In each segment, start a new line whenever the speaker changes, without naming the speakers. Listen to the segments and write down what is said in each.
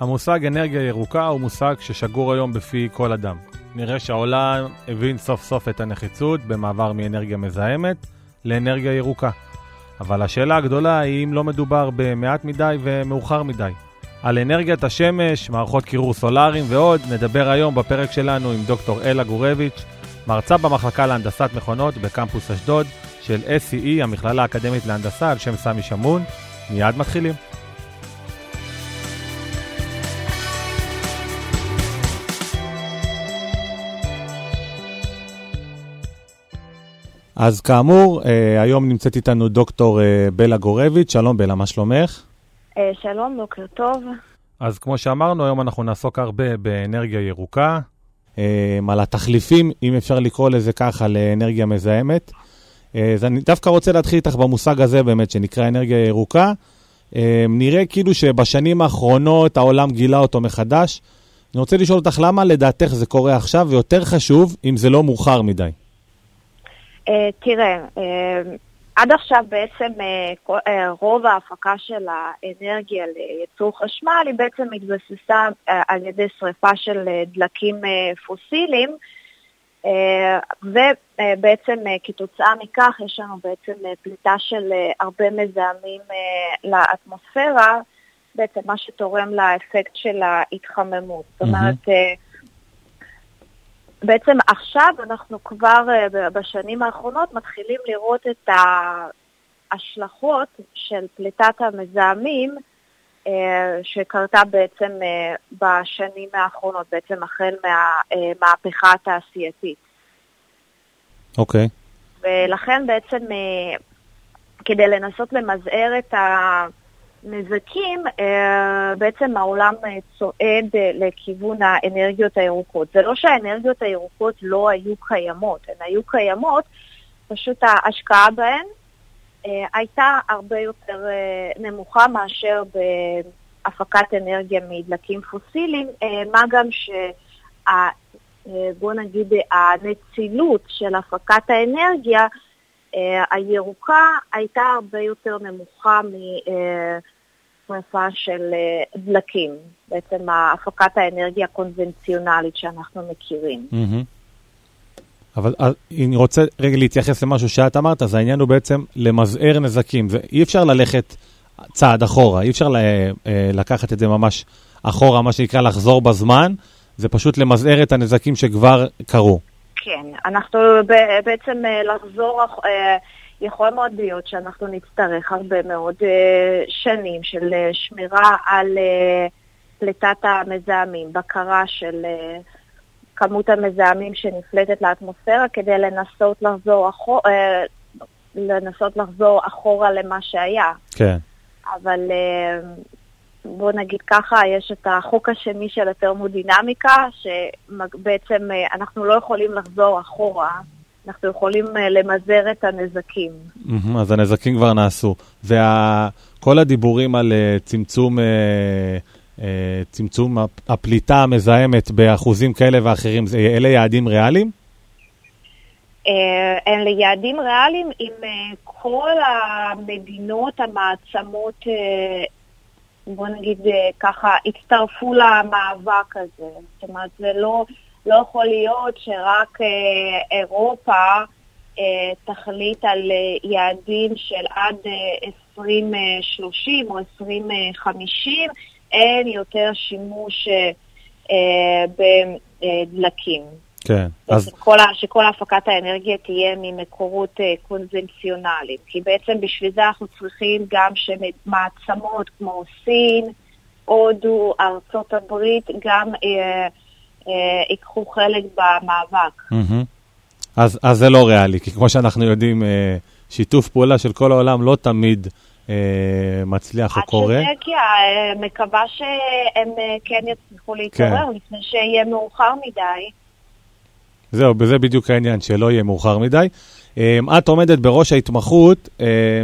המושג אנרגיה ירוקה הוא מושג ששגור היום בפי כל אדם. נראה שהעולם הבין סוף סוף את הנחיצות במעבר מאנרגיה מזהמת לאנרגיה ירוקה. אבל השאלה הגדולה היא אם לא מדובר במעט מדי ומאוחר מדי. על אנרגיית השמש, מערכות קירור סולאריים ועוד, נדבר היום בפרק שלנו עם דוקטור אלה גורביץ', מרצה במחלקה להנדסת מכונות בקמפוס אשדוד של SCE, המכללה האקדמית להנדסה על שם סמי שמון. מיד מתחילים. אז כאמור, אה, היום נמצאת איתנו דוקטור אה, בלה גורביץ'. שלום בלה, מה שלומך?
אה, שלום, בוקר טוב.
אז כמו שאמרנו, היום אנחנו נעסוק הרבה באנרגיה ירוקה, על התחליפים, אם אפשר לקרוא לזה ככה, לאנרגיה מזהמת. אז אני דווקא רוצה להתחיל איתך במושג הזה באמת, שנקרא אנרגיה ירוקה. נראה כאילו שבשנים האחרונות העולם גילה אותו מחדש. אני רוצה לשאול אותך למה לדעתך זה קורה עכשיו, ויותר חשוב, אם זה לא מאוחר מדי.
אה, תראה, אה, עד עכשיו בעצם אה, רוב ההפקה של האנרגיה לייצור חשמל היא בעצם התבססה על ידי שריפה של דלקים פוסיליים, ובעצם כתוצאה מכך יש לנו בעצם פליטה של הרבה מזהמים לאטמוספירה, בעצם מה שתורם לאפקט של ההתחממות. זאת אומרת, בעצם עכשיו אנחנו כבר אה, בשנים האחרונות מתחילים לראות את ההשלכות של פליטת המזהמים אה, שקרתה בעצם אה, בשנים האחרונות, בעצם החל מהמהפכה התעשייתית.
אוקיי. Okay.
ולכן בעצם כדי לנסות למזער את ה... נזקים, אה, בעצם העולם אה, צועד אה, לכיוון האנרגיות הירוקות. זה לא שהאנרגיות הירוקות לא היו קיימות, הן היו קיימות, פשוט ההשקעה בהן הייתה הרבה יותר נמוכה מאשר בהפקת אנרגיה מדלקים פוסיליים, מה גם שה... בוא נגיד, הנצילות של הפקת האנרגיה הירוקה הייתה הרבה יותר נמוכה מ... שרפה של אה, דלקים, בעצם הפקת האנרגיה הקונבנציונלית שאנחנו מכירים.
אבל אה, אני רוצה רגע להתייחס למשהו שאת אמרת, אז העניין הוא בעצם למזער נזקים. אי אפשר ללכת צעד אחורה, אי אפשר אה, לקחת את זה ממש אחורה, מה שנקרא לחזור בזמן, זה פשוט למזער את הנזקים שכבר קרו.
כן, אנחנו בעצם לחזור... יכול מאוד להיות שאנחנו נצטרך הרבה מאוד uh, שנים של uh, שמירה על uh, פליטת המזהמים, בקרה של uh, כמות המזהמים שנפלטת לאטמוספירה כדי לנסות לחזור, אחור, uh, לנסות לחזור אחורה למה שהיה.
כן.
אבל uh, בוא נגיד ככה, יש את החוק השני של התרמודינמיקה, שבעצם uh, אנחנו לא יכולים לחזור אחורה. אנחנו יכולים uh, למזער את הנזקים.
אז הנזקים כבר נעשו. וכל הדיבורים על uh, צמצום, uh, צמצום הפליטה המזהמת באחוזים כאלה ואחרים, אלה יעדים ריאליים?
אלה יעדים ריאליים עם כל המדינות, המעצמות, בוא נגיד ככה, הצטרפו למאבק הזה. זאת אומרת, זה לא... לא יכול להיות שרק אה, אירופה אה, תחליט על אה, יעדים של עד 2030 או 2050, אין יותר שימוש בדלקים.
כן.
אז... כל, שכל הפקת האנרגיה תהיה ממקורות קונבנציונליים. כי בעצם בשביל זה אנחנו צריכים גם שמעצמות כמו סין, הודו, ארצות הברית, גם אה, ייקחו חלק במאבק.
אז, אז זה לא ריאלי, כי כמו שאנחנו יודעים, אה, שיתוף פעולה של כל העולם לא תמיד אה, מצליח או קורה.
שזה יגיע, מקווה שהם כן יצליחו להתעורר כן. לפני שיהיה מאוחר מדי.
זהו, בזה בדיוק העניין, שלא יהיה מאוחר מדי. את עומדת בראש ההתמחות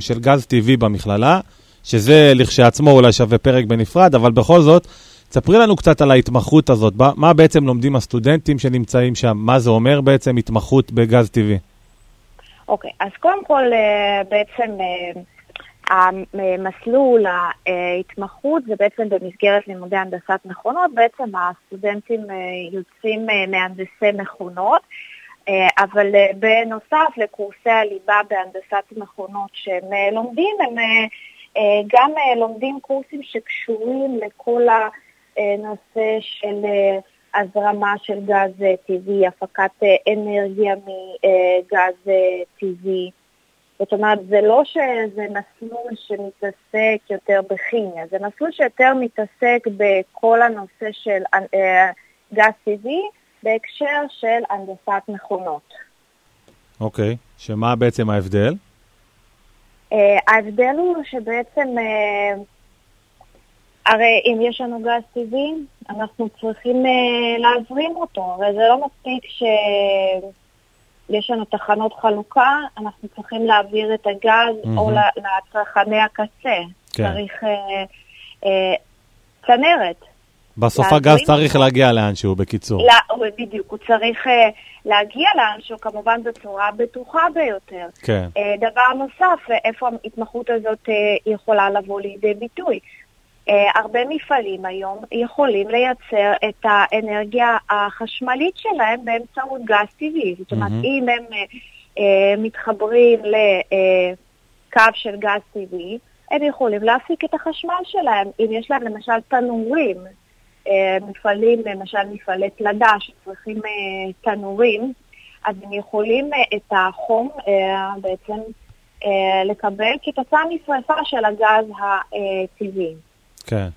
של גז טבעי במכללה, שזה לכשעצמו אולי שווה פרק בנפרד, אבל בכל זאת, ספרי לנו קצת על ההתמחות הזאת, מה בעצם לומדים הסטודנטים שנמצאים שם, מה זה אומר בעצם התמחות בגז טבעי?
אוקיי, okay, אז קודם כל אה, בעצם אה, המסלול ההתמחות זה בעצם במסגרת לימודי הנדסת מכונות, בעצם הסטודנטים אה, יוצאים מהנדסי מכונות, אבל בנוסף לקורסי הליבה בהנדסת מכונות שהם לומדים, הם גם לומדים קורסים שקשורים לכל הנושא של הזרמה של גז טבעי, הפקת אנרגיה מגז טבעי. זאת אומרת, זה לא שזה מסלול שמתעסק יותר בכימיה, זה מסלול שיותר מתעסק בכל הנושא של אה, גז טבעי בהקשר של הנדסת מכונות.
אוקיי, okay. שמה בעצם ההבדל?
Uh, ההבדל הוא שבעצם, uh, הרי אם יש לנו גז טבעי, אנחנו צריכים uh, להזרים אותו, הרי זה לא מספיק ש... יש לנו תחנות חלוקה, אנחנו צריכים להעביר את הגז mm-hmm. או לצרכני הקצה. כן. צריך אה, אה, צנרת.
בסוף הגז צריך להגיע לאנשהו, בקיצור.
לא, בדיוק, הוא צריך אה, להגיע לאנשהו, כמובן בצורה בטוחה ביותר.
כן.
אה, דבר נוסף, איפה ההתמחות הזאת אה, יכולה לבוא לידי ביטוי? אה, הרבה מפעלים היום יכולים לייצר את האנרגיה החשמלית שלהם באמצעות גז טבעי. זאת אומרת, mm-hmm. אם הם uh, מתחברים לקו של גז טבעי, הם יכולים להפיק את החשמל שלהם. אם יש להם למשל תנורים, uh, מפעלים, למשל מפעלי פלדה שצריכים uh, תנורים, אז הם יכולים uh, את החום uh, בעצם uh, לקבל כתוצאה משרפה של הגז הטבעי.
כן.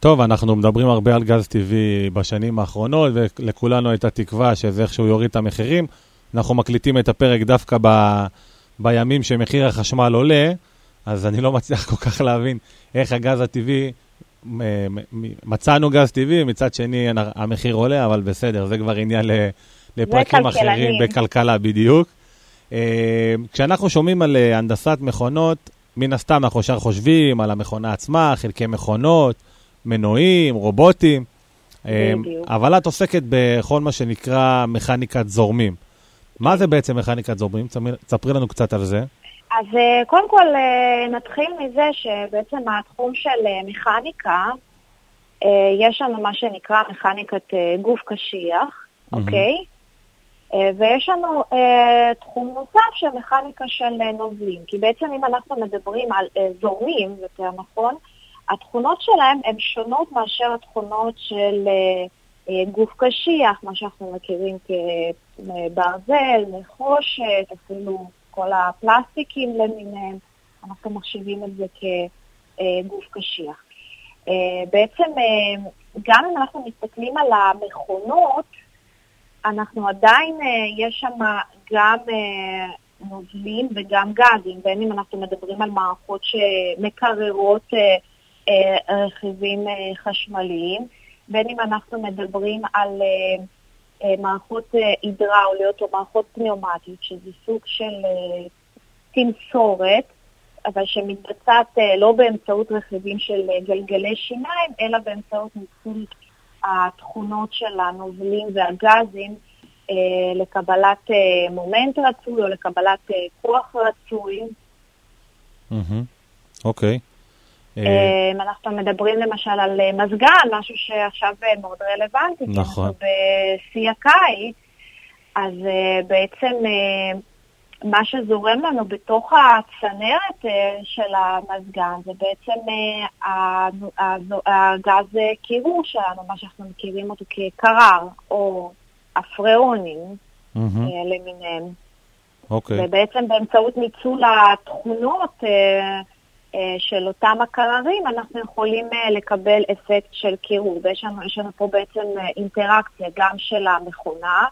טוב, אנחנו מדברים הרבה על גז טבעי בשנים האחרונות, ולכולנו הייתה תקווה שזה איכשהו יוריד את המחירים. אנחנו מקליטים את הפרק דווקא ב... בימים שמחיר החשמל עולה, אז אני לא מצליח כל כך להבין איך הגז הטבעי, מצאנו גז טבעי, מצד שני המחיר עולה, אבל בסדר, זה כבר עניין לפרקים אחרים בכלכלה בדיוק. אה, כשאנחנו שומעים על אה, הנדסת מכונות, מן הסתם אנחנו ישר חושבים על המכונה עצמה, חלקי מכונות, מנועים, רובוטים. בדיוק. אבל את עוסקת בכל מה שנקרא מכניקת זורמים. מה זה בעצם מכניקת זורמים? תספרי לנו קצת על זה.
אז אה, קודם כל אה, נתחיל מזה שבעצם התחום של אה, מכניקה, יש לנו מה שנקרא מכניקת גוף קשיח, mm-hmm. אוקיי? אה, ויש לנו אה, תחום נוסף של מכניקה של אה, נוזלים, כי בעצם אם אנחנו מדברים על זורמים, יותר נכון, התכונות שלהם הן שונות מאשר התכונות של גוף קשיח, מה שאנחנו מכירים כברזל, נחושת, אפילו כל הפלסטיקים למיניהם, אנחנו מחשיבים את זה כגוף קשיח. בעצם גם אם אנחנו מסתכלים על המכונות, אנחנו עדיין, אה, יש שם גם אה, נוזלים וגם גזים, בין אם אנחנו מדברים על מערכות שמקררות אה, רכיבים חשמליים, בין אם אנחנו מדברים על מערכות הידראוליות או מערכות פניאומטיות, שזה סוג של תמסורת, אבל שמתבצעת לא באמצעות רכיבים של גלגלי שיניים, אלא באמצעות ניצול התכונות של הנוזלים והגזים אה, לקבלת אה, מומנט רצוי או לקבלת אה, כוח רצוי.
אוקיי.
אנחנו מדברים למשל על מזגן, משהו שעכשיו מאוד רלוונטי,
נכון.
בשיא הקיץ, אז בעצם מה שזורם לנו בתוך הצנרת אה, של המזגן זה בעצם אה, הגז קירור שלנו, מה שאנחנו מכירים אותו כקרר, או הפריאונים mm-hmm. למיניהם.
אוקיי. Okay.
ובעצם באמצעות ניצול התכונות של אותם הקררים, אנחנו יכולים לקבל אפקט של קירור. ויש לנו, לנו פה בעצם אינטראקציה גם של המכונה,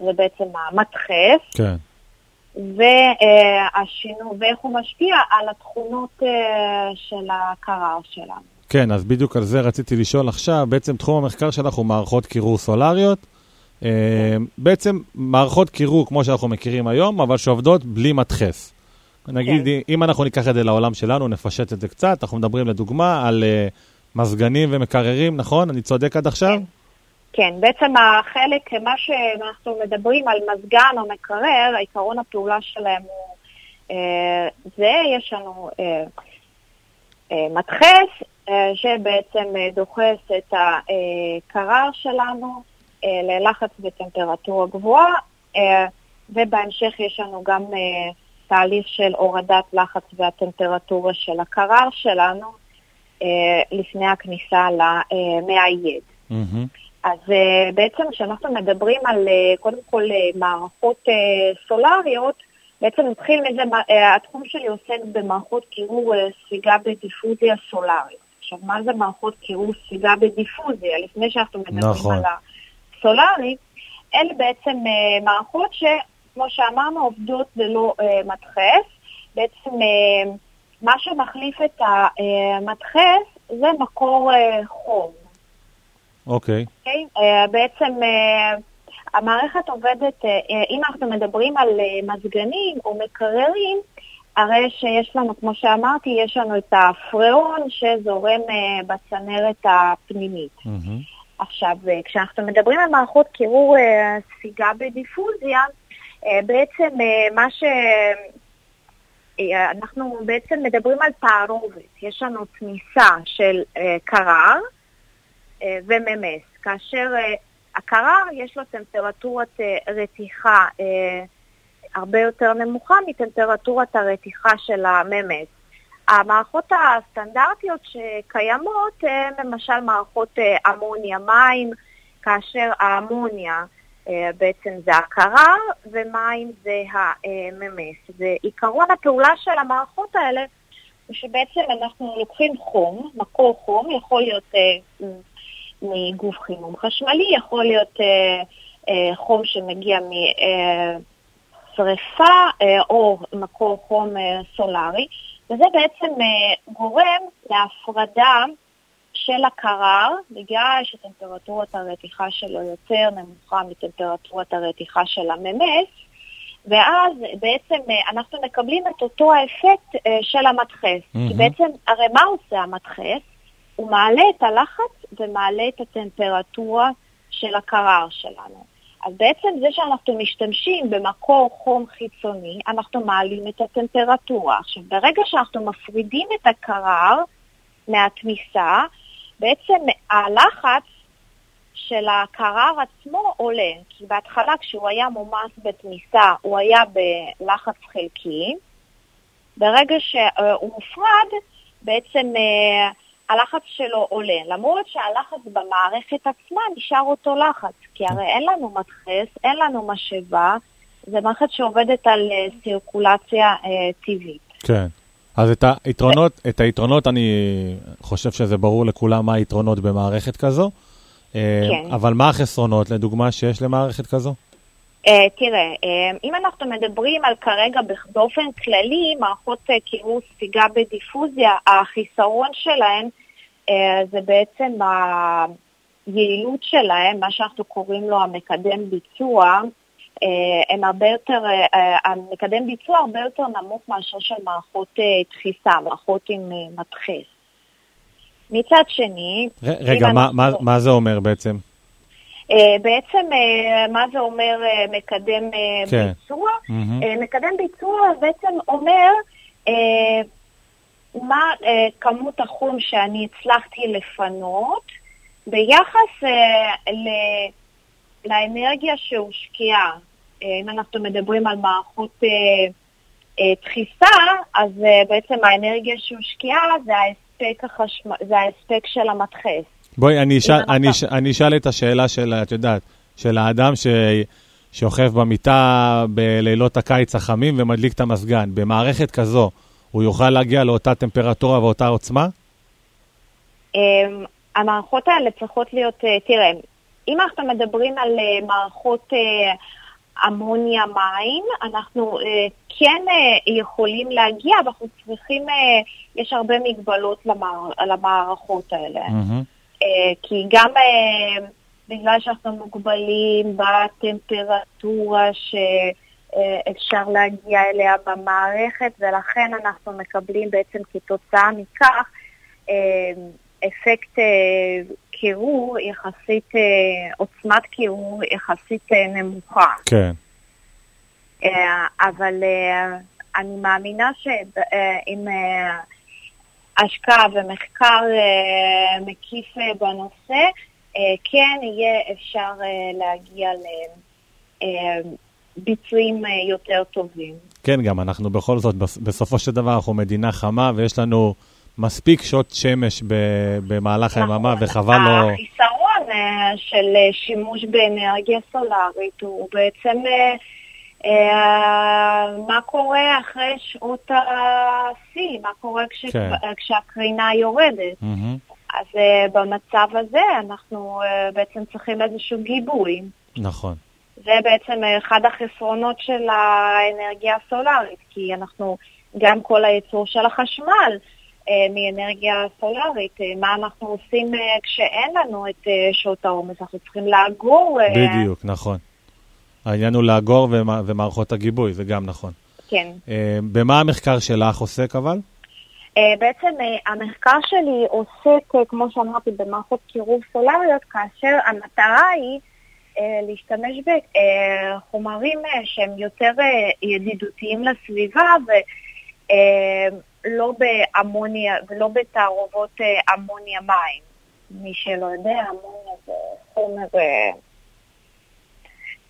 זה בעצם המדחף.
כן.
והשינוי, ואיך הוא משפיע על התכונות אה, של הקרר שלנו.
כן, אז בדיוק על זה רציתי לשאול עכשיו. בעצם תחום המחקר שלך הוא מערכות קירור סולריות. אה, בעצם מערכות קירור כמו שאנחנו מכירים היום, אבל שעובדות בלי מדחס. נגיד, כן. אם אנחנו ניקח את זה לעולם שלנו, נפשט את זה קצת, אנחנו מדברים לדוגמה על uh, מזגנים ומקררים, נכון? אני צודק עד עכשיו?
כן. כן, בעצם החלק, מה שאנחנו מדברים על מזגן או מקרר, העיקרון הפעולה שלהם הוא אה, זה, יש לנו אה, מדחס, שבעצם דוחס את הקרר שלנו ללחץ בטמפרטורה גבוהה, ובהמשך יש לנו גם תהליך של הורדת לחץ והטמפרטורה של הקרר שלנו לפני הכניסה למעייד. Mm-hmm. אז uh, בעצם כשאנחנו מדברים על, uh, קודם כל, uh, מערכות uh, סולריות, בעצם נתחיל מזה, uh, התחום שלי עוסק במערכות קירור uh, ספיגה בדיפוזיה סולרית. עכשיו, מה זה מערכות קירור ספיגה בדיפוזיה? לפני שאנחנו מדברים נכון. על הסולרי, אלה בעצם uh, מערכות שכמו שאמרנו, עובדות ללא uh, מדחס. בעצם uh, מה שמחליף את המדחס זה מקור uh, חום.
אוקיי. Okay.
Okay? Uh, בעצם uh, המערכת עובדת, uh, אם אנחנו מדברים על uh, מזגנים או מקררים, הרי שיש לנו, כמו שאמרתי, יש לנו את הפריאון שזורם uh, בצנרת הפנימית. Mm-hmm. עכשיו, uh, כשאנחנו מדברים על מערכות קירור uh, ספיגה בדיפוזיה, uh, בעצם uh, מה ש... אנחנו בעצם מדברים על תערובת. יש לנו תמיסה של קרר, וממס. כאשר אה, הקרר יש לו טמפרטורת אה, רתיחה הרבה יותר נמוכה מטמפרטורת הרתיחה של הממס. המערכות הסטנדרטיות שקיימות הן למשל מערכות אמוניה מים, כאשר האמוניה בעצם זה הקרר ומים זה הממס. ועיקרון הפעולה של המערכות האלה שבעצם אנחנו לוקחים חום, מקור חום, יכול להיות מגוף חימום חשמלי, יכול להיות אה, אה, חום שמגיע משרפה אה, או מקור חום אה, סולארי, וזה בעצם אה, גורם להפרדה של הקרר, בגלל שטמפרטורת הרתיחה שלו יותר נמוכה מטמפרטורת הרתיחה של הממס, ואז בעצם אה, אנחנו מקבלים את אותו האפקט אה, של המדחס. Mm-hmm. כי בעצם, הרי מה עושה המדחס? הוא מעלה את הלחץ ומעלה את הטמפרטורה של הקרר שלנו. אז בעצם זה שאנחנו משתמשים במקור חום חיצוני, אנחנו מעלים את הטמפרטורה. עכשיו, ברגע שאנחנו מפרידים את הקרר מהתמיסה, בעצם הלחץ של הקרר עצמו עולה, כי בהתחלה כשהוא היה מומס בתמיסה הוא היה בלחץ חלקי, ברגע שהוא מופרד, בעצם אה, הלחץ שלו עולה, למרות שהלחץ במערכת עצמה נשאר אותו לחץ, כי הרי אין לנו מדחס, אין לנו משאבה, זה מערכת שעובדת על אה, סירקולציה אה, טבעית.
כן. אז את היתרונות, את היתרונות, אני חושב שזה ברור לכולם מה היתרונות במערכת כזו. אה, כן. אבל מה החסרונות, לדוגמה, שיש למערכת כזו?
Uh, תראה, uh, אם אנחנו מדברים על כרגע באופן כללי, מערכות uh, קירור ספיגה בדיפוזיה, החיסרון שלהן זה בעצם היעילות שלהם, מה שאנחנו קוראים לו המקדם ביצוע, אה, הם הרבה יותר, אה, המקדם ביצוע הרבה יותר נמוך מאשר של מערכות דחיסה, מערכות עם מדחס. מצד שני...
רגע, מה, אנחנו... מה, מה זה אומר בעצם?
בעצם, מה זה אומר מקדם כן. ביצוע? Mm-hmm. מקדם ביצוע בעצם אומר מה אה, כמות החום שאני הצלחתי לפנות ביחס אה, ל, לאנרגיה שהושקעה. אה, אם אנחנו מדברים על מערכות אה, אה, דחיסה, אז אה, בעצם האנרגיה שהושקעה זה ההספק, החשמ... זה ההספק של המדחס.
בואי, אני אשאל, אני, אני אשאל את השאלה של, את יודעת, של האדם ש... שוכב במיטה בלילות הקיץ החמים ומדליק את המזגן. במערכת כזו, הוא יוכל להגיע לאותה טמפרטורה ואותה עוצמה?
אמ, המערכות האלה צריכות להיות, אה, תראה, אם אנחנו מדברים על אה, מערכות אה, אמוניה מים, אנחנו כן יכולים להגיע, אבל אנחנו צריכים, יש הרבה מגבלות למערכות האלה. Mm-hmm. כי גם בגלל שאנחנו מוגבלים בטמפרטורה ש... אפשר להגיע אליה במערכת, ולכן אנחנו מקבלים בעצם כתוצאה מכך אה, אפקט אה, קירור יחסית, אה, עוצמת קירור יחסית נמוכה.
כן.
אבל אני מאמינה שאם השקעה ומחקר מקיף בנושא, כן יהיה אפשר להגיע לביצועים יותר טובים.
כן, גם אנחנו בכל זאת, בסופו של דבר אנחנו מדינה חמה ויש לנו מספיק שעות שמש במהלך נכון, היממה, וחבל לא...
החיסרון של שימוש באנרגיה סולארית הוא בעצם אה, מה קורה אחרי שעות השיא, מה קורה כש, כן. כשהקרינה יורדת. Mm-hmm. אז במצב הזה אנחנו בעצם צריכים איזשהו גיבוי.
נכון.
זה בעצם אחד החסרונות של האנרגיה הסולארית, כי אנחנו, גם כל הייצור של החשמל uh, מאנרגיה סולארית, uh, מה אנחנו עושים כשאין לנו את שעות העומס, אנחנו צריכים לאגור.
בדיוק, נכון. העניין הוא לאגור ומערכות הגיבוי, זה גם נכון.
כן.
אה, במה המחקר שלך עוסק אבל?
אה, בעצם אה, המחקר שלי עוסק, כמו שאמרתי, במערכות קירוב סולריות, כאשר המטרה היא להשתמש בחומרים שהם יותר ידידותיים לסביבה ולא באמוניה ולא בתערובות אמוניה מים. מי שלא יודע, אמוניה זה חומר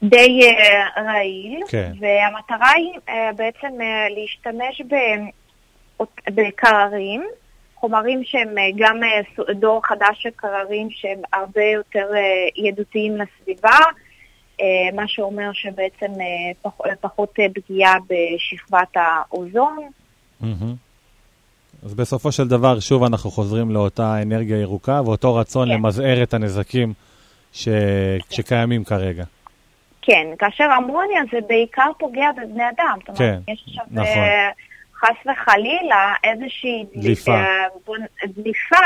די רעיל, כן. והמטרה היא בעצם להשתמש בקררים, חומרים שהם uh, גם uh, דור חדש של קררים שהם הרבה יותר ידידותיים לסביבה, uh, מה שאומר שבעצם פח, פחות פגיעה בשכבת האוזון. Mm-hmm.
אז בסופו של דבר, שוב אנחנו חוזרים לאותה אנרגיה ירוקה ואותו רצון כן. למזער את הנזקים ש... שקיימים כרגע.
כן, כאשר אמוניה זה בעיקר פוגע בבני אדם.
כן, אומרת,
יש עכשיו נכון. אה, חס וחלילה איזושהי דליפה, אה, דליפה,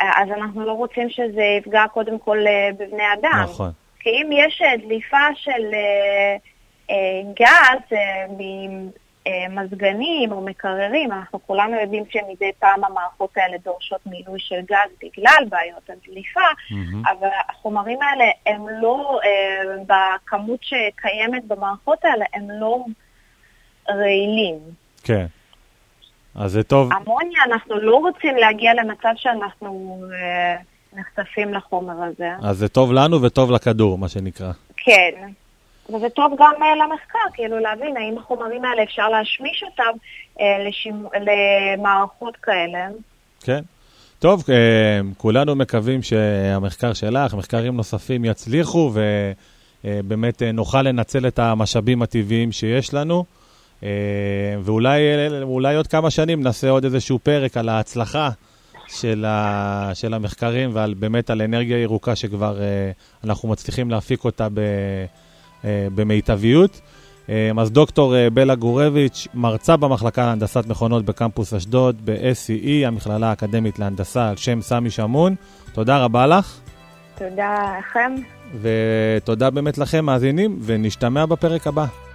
אה, אז אנחנו לא רוצים שזה יפגע קודם כל בבני אדם.
נכון.
כי אם יש דליפה של גז אה, מזגנים או מקררים, אנחנו כולנו יודעים שמדי פעם המערכות האלה דורשות מילוי של גז בגלל בעיות הדליפה, mm-hmm. אבל החומרים האלה הם לא, אה, בכמות שקיימת במערכות האלה, הם לא רעילים.
כן. אז זה טוב.
אמוניה, אנחנו לא רוצים להגיע למצב שאנחנו אה, נחשפים לחומר הזה.
אז זה טוב לנו וטוב לכדור, מה שנקרא.
כן. וזה טוב גם uh, למחקר, כאילו להבין האם החומרים האלה אפשר להשמיש אותם uh, לשימ... למערכות כאלה.
כן. טוב, uh, כולנו מקווים שהמחקר שלך, מחקרים נוספים יצליחו ובאמת uh, נוכל לנצל את המשאבים הטבעיים שיש לנו. Uh, ואולי עוד כמה שנים נעשה עוד איזשהו פרק על ההצלחה של, ה, של המחקרים ועל באמת על אנרגיה ירוקה שכבר uh, אנחנו מצליחים להפיק אותה ב... אה, במיטביות. אה, אז דוקטור אה, בלה גורביץ', מרצה במחלקה להנדסת מכונות בקמפוס אשדוד, ב-SCE, המכללה האקדמית להנדסה על שם סמי שמון. תודה רבה לך.
תודה לכם.
ותודה באמת לכם, מאזינים, ונשתמע בפרק הבא.